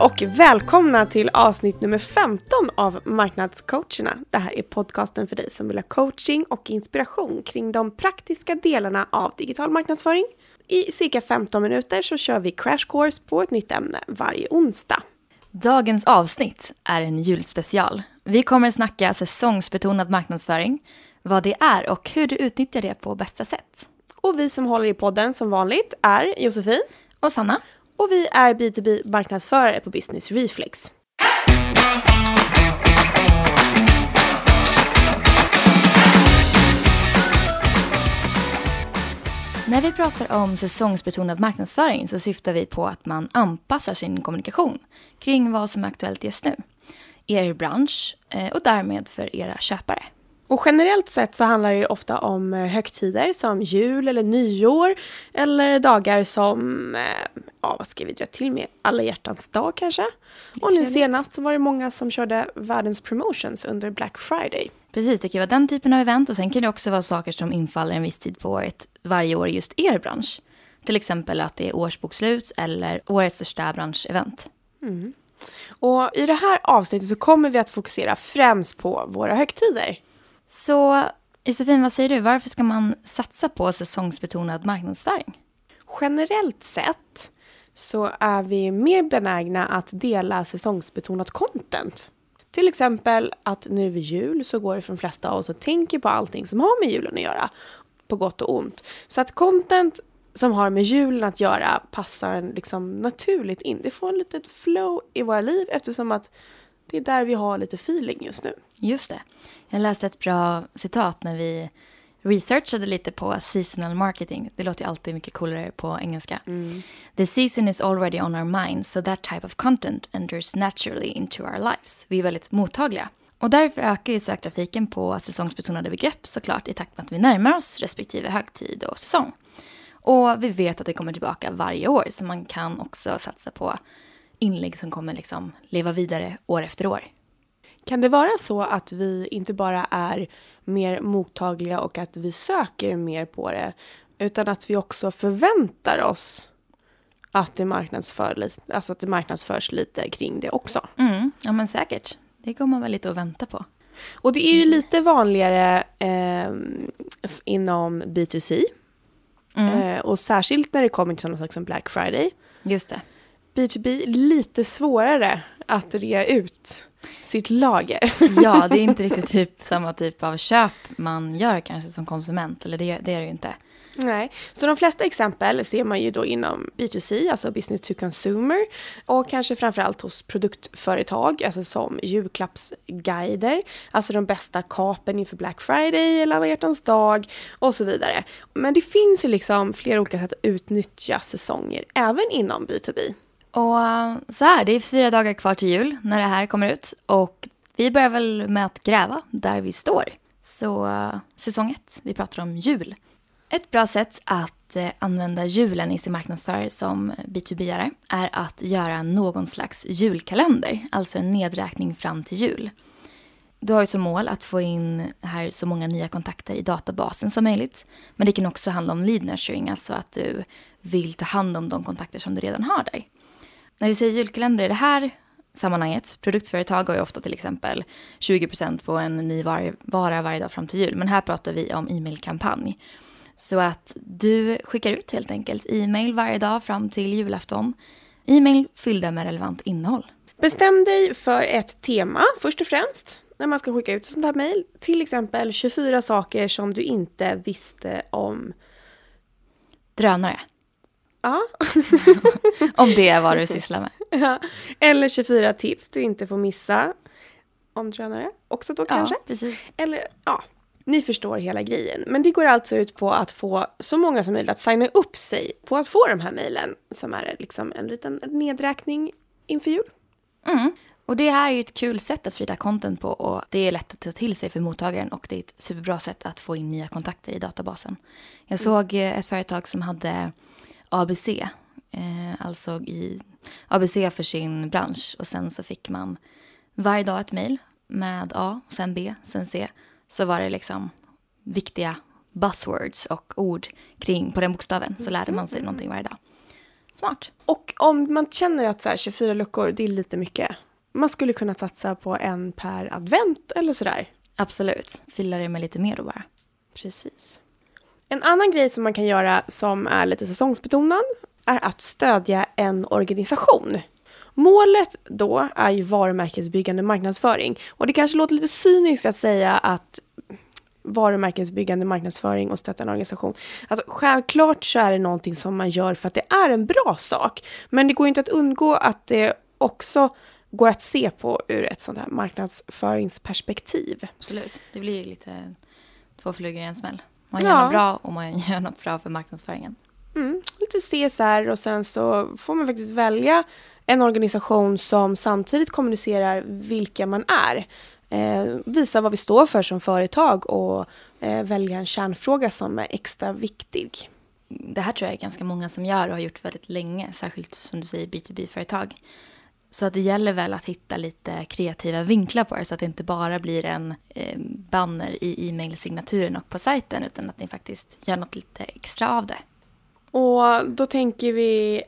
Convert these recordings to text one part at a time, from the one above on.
och välkomna till avsnitt nummer 15 av Marknadscoacherna. Det här är podcasten för dig som vill ha coaching och inspiration kring de praktiska delarna av digital marknadsföring. I cirka 15 minuter så kör vi crash course på ett nytt ämne varje onsdag. Dagens avsnitt är en julspecial. Vi kommer snacka säsongsbetonad marknadsföring, vad det är och hur du utnyttjar det på bästa sätt. Och vi som håller i podden som vanligt är Josefin Och Sanna? Och vi är B2B marknadsförare på Business Reflex. När vi pratar om säsongsbetonad marknadsföring så syftar vi på att man anpassar sin kommunikation kring vad som är aktuellt just nu. Er bransch eh, och därmed för era köpare. Och generellt sett så handlar det ofta om eh, högtider som jul eller nyår eller dagar som, eh, ja vad ska vi dra till med, alla hjärtans dag kanske. Och nu senast så var det många som körde världens promotions under Black Friday. Precis, det kan vara den typen av event och sen kan det också vara saker som infaller en viss tid på året varje år i just er bransch. Till exempel att det är årsbokslut eller årets största branschevent. Och i det här avsnittet så kommer vi att fokusera främst på våra högtider. Så Josefin, vad säger du? Varför ska man satsa på säsongsbetonad marknadsföring? Generellt sett så är vi mer benägna att dela säsongsbetonat content. Till exempel att nu vid jul så går det för de flesta av oss och tänker på allting som har med julen att göra, på gott och ont. Så att content som har med julen att göra passar liksom naturligt in. Det får en litet flow i våra liv eftersom att det är där vi har lite feeling just nu. Just det. Jag läste ett bra citat när vi researchade lite på seasonal marketing. Det låter ju alltid mycket coolare på engelska. The season is already on our minds so that type of content enters naturally into our lives. Vi är väldigt mottagliga. Och därför ökar ju söktrafiken på säsongsbetonade begrepp såklart i takt med att vi närmar oss respektive högtid och säsong. Och vi vet att det kommer tillbaka varje år så man kan också satsa på inlägg som kommer liksom leva vidare år efter år. Kan det vara så att vi inte bara är mer mottagliga och att vi söker mer på det, utan att vi också förväntar oss att det, marknadsför lite, alltså att det marknadsförs lite kring det också? Mm, ja men säkert. Det går man väl lite och vänta på. Och det är ju lite vanligare eh, inom B2C. Eh, och särskilt när det kommer till sådana saker som Black Friday. Just det. B2B lite svårare att rea ut sitt lager. Ja, det är inte riktigt typ samma typ av köp man gör kanske som konsument. Eller det, det är det ju inte. Nej, så de flesta exempel ser man ju då inom B2C, alltså business to consumer, och kanske framförallt hos produktföretag, alltså som julklappsguider, alltså de bästa kapen inför Black Friday eller alla hjärtans dag och så vidare. Men det finns ju liksom flera olika sätt att utnyttja säsonger, även inom B2B. Och eh, så här, det är fyra dagar kvar till jul när det här kommer ut. Och vi börjar väl med att gräva där vi står. Så eh, säsong ett, vi pratar om jul. Ett bra sätt att eh, använda julen i sin marknadsföring som B2B-are är att göra någon slags julkalender, alltså en nedräkning fram till jul. Du har ju som mål att få in här så många nya kontakter i databasen som möjligt. Men det kan också handla om lead nurturing, alltså att du vill ta hand om de kontakter som du redan har där. När vi säger julkalender i det här sammanhanget, produktföretag har ju ofta till exempel 20% på en ny var- vara varje dag fram till jul. Men här pratar vi om e-mailkampanj. Så att du skickar ut helt enkelt e-mail varje dag fram till julafton. E-mail fyllda med relevant innehåll. Bestäm dig för ett tema först och främst när man ska skicka ut ett sånt här mejl. Till exempel 24 saker som du inte visste om. Drönare, Ja, om det är vad du sysslar med. Ja, Eller 24 tips du inte får missa om drönare också då kanske. Ja, precis. Eller ja, ni förstår hela grejen. Men det går alltså ut på att få så många som möjligt att signa upp sig på att få de här mejlen som är liksom en liten nedräkning inför jul. Mm. Och det här är ju ett kul sätt att sprida content på och det är lätt att ta till sig för mottagaren och det är ett superbra sätt att få in nya kontakter i databasen. Jag såg eh, ett företag som hade ABC, eh, alltså i ABC för sin bransch och sen så fick man varje dag ett mejl med A, sen B, sen C. Så var det liksom viktiga buzzwords och ord kring på den bokstaven så lärde man sig någonting varje dag. Smart. Och om man känner att så här, 24 luckor, det är lite mycket. Man skulle kunna satsa på en per advent eller sådär. Absolut. Fylla det med lite mer då bara. Precis. En annan grej som man kan göra som är lite säsongsbetonad är att stödja en organisation. Målet då är ju varumärkesbyggande marknadsföring. Och det kanske låter lite cyniskt att säga att varumärkesbyggande marknadsföring och stötta en organisation. Alltså, självklart så är det någonting som man gör för att det är en bra sak. Men det går inte att undgå att det också går att se på ur ett sånt här marknadsföringsperspektiv. Absolut. Det blir ju lite två flugor i en smäll. Man Ja. gör något bra och man gör något bra för marknadsföringen. Mm, lite CSR och sen så får man faktiskt välja en organisation som samtidigt kommunicerar vilka man är. Eh, visa vad vi står för som företag och eh, välja en kärnfråga som är extra viktig. Det här tror jag är ganska många som gör och har gjort väldigt länge, särskilt som du säger B2B-företag. Så att det gäller väl att hitta lite kreativa vinklar på det så att det inte bara blir en eh, banner i e-mailsignaturen och på sajten utan att ni faktiskt gör något lite extra av det. Och då tänker vi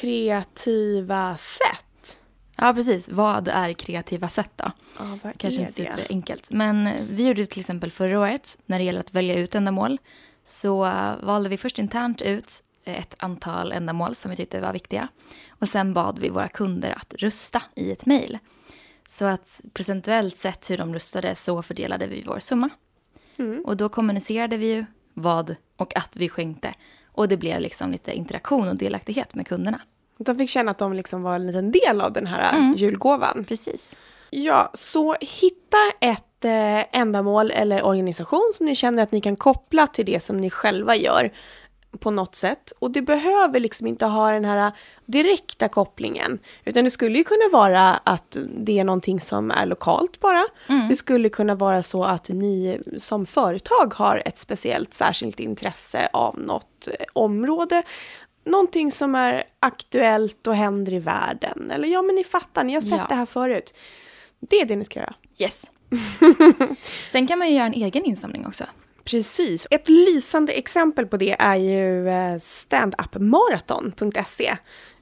kreativa sätt. Ja, precis. Vad är kreativa sätt då? Ja, vad Kanske inte superenkelt. Men vi gjorde till exempel förra året, när det gäller att välja ut ändamål, så valde vi först internt ut ett antal ändamål som vi tyckte var viktiga. Och sen bad vi våra kunder att rösta i ett mejl. Så att procentuellt sett hur de röstade så fördelade vi vår summa. Mm. Och då kommunicerade vi ju vad och att vi skänkte. Och det blev liksom lite interaktion och delaktighet med kunderna. De fick känna att de liksom var en liten del av den här julgåvan. Precis. Ja, så hitta ett eh, ändamål eller organisation som ni känner att ni kan koppla till det som ni själva gör på något sätt. Och det behöver liksom inte ha den här direkta kopplingen, utan det skulle ju kunna vara att det är någonting som är lokalt bara. Det skulle kunna vara så att ni som företag har ett speciellt särskilt intresse av något eh, område. Någonting som är aktuellt och händer i världen. Eller ja, men ni fattar, ni har sett Ja. det här förut. Det är det ni ska göra. Yes. Sen kan man ju göra en egen insamling också. Precis. Ett lysande exempel på det är ju eh, standupmaraton.se.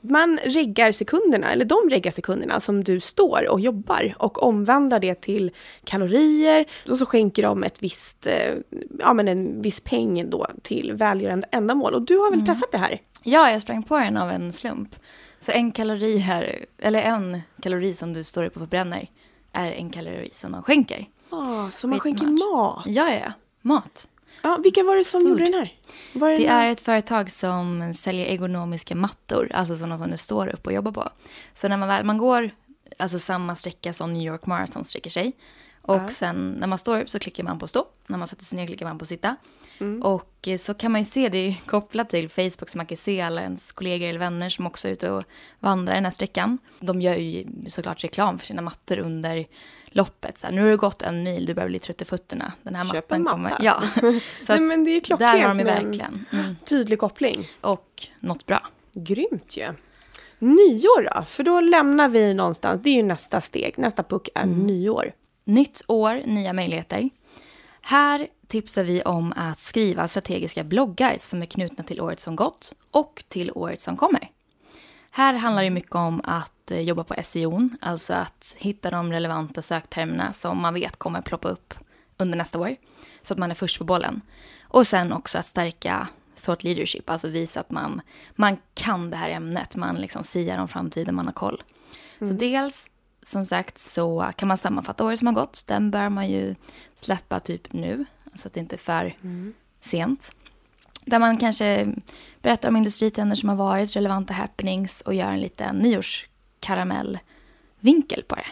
Man reggar sekunderna, eller de reggar sekunderna som du står och jobbar och omvandlar det till kalorier och så skänker de ett visst, eh, ja men en viss peng då till välgörande ändamål. Och du har väl testat det här? Ja, jag sprang på den av en slump. Så en kalori här, eller en kalori som du står upp och förbränner är en kalori som de skänker. Ja, så man skänker mat. Ja, ja. Mat. Ja, vilka var det som Food. gjorde den här? Var Det den är ett företag som säljer ergonomiska mattor, alltså sådana som du står upp och jobbar på. Så när man väl, man går alltså samma sträcka som New York Marathon sträcker sig. Och Ja. sen när man står upp så klickar man på stå. När man sätter sig ner klickar man på sitta. Mm. Och eh, så kan man ju se det kopplat till Facebook så man kan se alla ens kollegor eller vänner som också är ute och vandrar den här sträckan. De gör ju såklart reklam för sina mattor under loppet. Så här, nu har det gått en mil, du börjar bli trött i fötterna. Den här Köp mattan kommer... Ja. Så Nej, men det är klockrent där har de verkligen. Mm. tydlig koppling. Och något bra. Grymt ju. Nyår då? För då lämnar vi någonstans, det är ju nästa steg, nästa puck är nyår. Nytt år, nya möjligheter. Här tipsar vi om att skriva strategiska bloggar som är knutna till året som gått och till året som kommer. Här handlar det mycket om att eh, jobba på SEO, alltså att hitta de relevanta söktermerna som man vet kommer ploppa upp under nästa år, så att man är först på bollen. Och sen också att stärka thought leadership, alltså visa att man, man kan det här ämnet, man liksom siar om framtiden, man har koll. Så dels, som sagt, så kan man sammanfatta året som har gått. Den bör man ju släppa typ nu, så att det inte är för sent. Där man kanske berättar om industritrender som har varit, relevanta happenings och gör en liten nyårskaramellvinkel på det.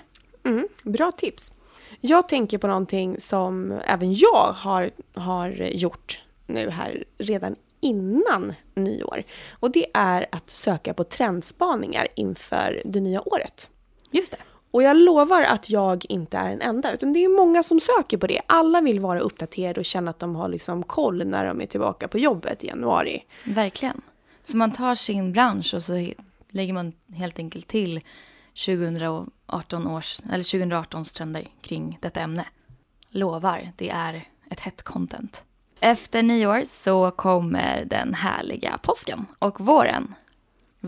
Mm, bra tips. Jag tänker på någonting som även jag har, har gjort nu här redan innan nyår. Och det är att söka på trendspaningar inför det nya året. Just det. Och jag lovar att jag inte är den enda, utan det är många som söker på det. Alla vill vara uppdaterade och känna att de har liksom koll när de är tillbaka på jobbet i januari. Verkligen. Så man tar sin bransch och så lägger man helt enkelt till 2018 års, eller 2018s trender kring detta ämne. Lovar, det är ett hett content. Efter nyår så kommer den härliga påsken och våren.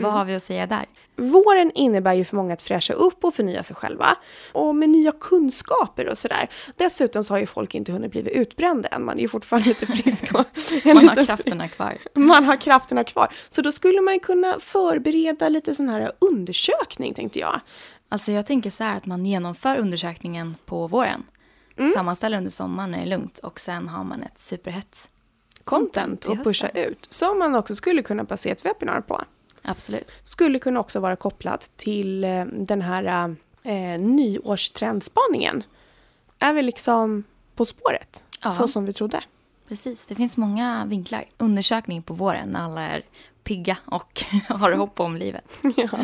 Vad har vi att säga där? Våren innebär ju för många att fräscha upp och förnya sig själva. Och med nya kunskaper och sådär. Dessutom så har ju folk inte hunnit bli utbrända än. Man är ju fortfarande lite frisk. Och, man har krafterna kvar. Man har krafterna kvar. Så då skulle man kunna förbereda lite sån här undersökning tänkte jag. Alltså jag tänker så här att man genomför undersökningen på våren. Mm. Sammanställer under sommaren när det är lugnt och sen har man ett superhett content att pusha ut. Som man också skulle kunna basera ett webbinar på. Absolut. Skulle kunna också vara kopplat till eh, den här eh, nyårstrendspaningen. Är vi liksom på spåret? Ja. Så som vi trodde. Precis, det finns många vinklar. Undersökning på våren när alla är pigga och har hopp om livet. Ja.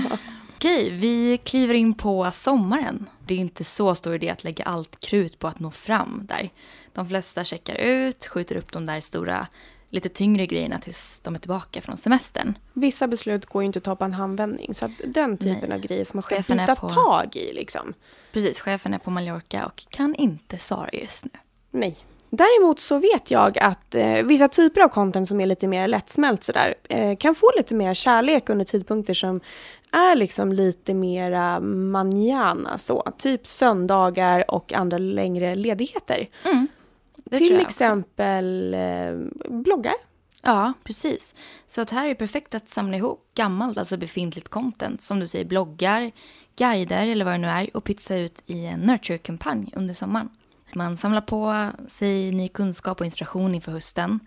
Okej, vi kliver in på sommaren. Det är inte så stor idé att lägga allt krut på att nå fram där. De flesta checkar ut, skjuter upp de där stora lite tyngre grejerna tills de är tillbaka från semestern. Vissa beslut går ju inte att ta på en handvändning så den typen Nej. av grejer som man ska chefen bita på... tag i liksom. Precis, chefen är på Mallorca och kan inte svara just nu. Nej. Däremot så vet jag att eh, vissa typer av content som är lite mer lättsmält sådär eh, kan få lite mer kärlek under tidpunkter som är liksom lite mera manjana så. Typ söndagar och andra längre ledigheter. Mm. Till exempel eh, bloggar. Ja, precis. Så att här är det perfekt att samla ihop gammalt, alltså befintligt content, som du säger, bloggar, guider eller vad det nu är och pytsa ut i en nurture-kampanj under sommaren. Man samlar på sig ny kunskap och inspiration inför hösten.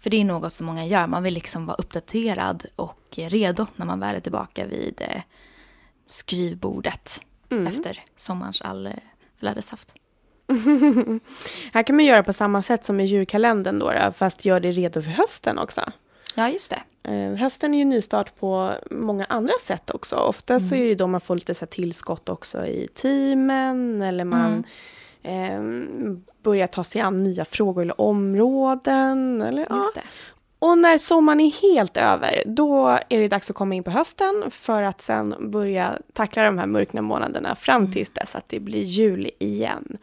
För det är något som många gör, man vill liksom vara uppdaterad och redo när man väl är tillbaka vid eh, skrivbordet mm. efter sommarens all flädersaft. här kan man göra på samma sätt som i julkalendern då, fast gör det redo för hösten också. Ja, just det. Eh, hösten är ju nystart på många andra sätt också. Ofta mm. så är det då man får lite så tillskott också i teamen eller man mm. eh, börjar ta sig an nya frågor eller områden. Eller, ja. Och när sommaren är helt över, då är det dags att komma in på hösten för att sen börja tackla de här mörkna månaderna fram mm. tills dess att det blir jul igen.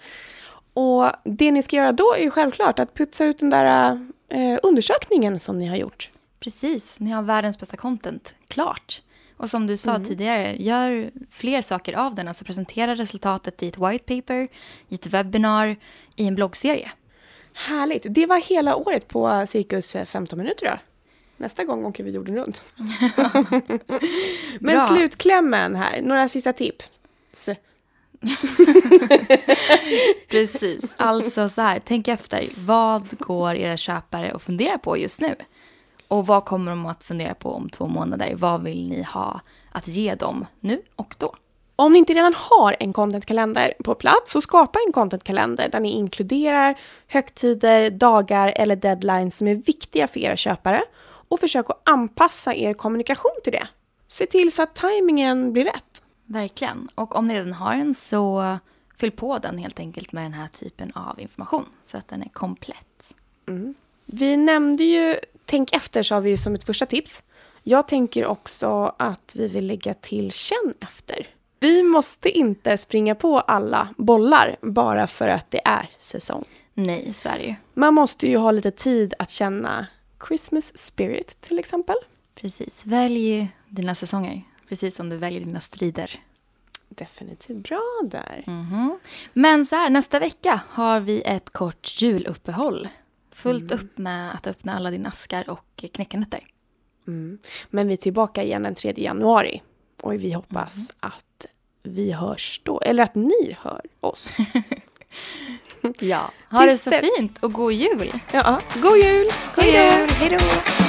Och det ni ska göra då är ju självklart att putsa ut den där eh, undersökningen som ni har gjort. Precis, ni har världens bästa content, klart. Och som du sa mm. tidigare, gör fler saker av den. Alltså presentera resultatet i ett white paper, i ett webbinar, i en bloggserie. Härligt. Det var hela året på cirkus 15 minuter då. Nästa gång åker vi jorden runt. Men slutklämmen här, några sista tips. Precis, alltså så här, tänk efter. Vad går era köpare att fundera på just nu? Och vad kommer de att fundera på om två månader? Vad vill ni ha att ge dem nu och då? Om ni inte redan har en contentkalender på plats, så skapa en contentkalender där ni inkluderar högtider, dagar eller deadlines som är viktiga för era köpare och försök att anpassa er kommunikation till det. Se till så att tajmingen blir rätt. Verkligen. Och om ni redan har en så fyll på den helt enkelt med den här typen av information så att den är komplett. Mm. Vi nämnde ju Tänk efter sa vi ju som ett första tips. Jag tänker också att vi vill lägga till känn efter. Vi måste inte springa på alla bollar bara för att det är säsong. Nej, så är det ju. Man måste ju ha lite tid att känna Christmas spirit till exempel. Precis. Välj dina säsonger, precis som du väljer dina strider. Definitivt bra där. Mm -hmm. Men så här, nästa vecka har vi ett kort juluppehåll. Fullt mm. upp med att öppna alla dina askar och knäcka nötter. Mm. Men vi är tillbaka igen den 3 januari. Och vi hoppas mm. att vi hörs då, eller att ni hör oss. ja, ha det så fint och god jul! Ja, god jul! Hej då!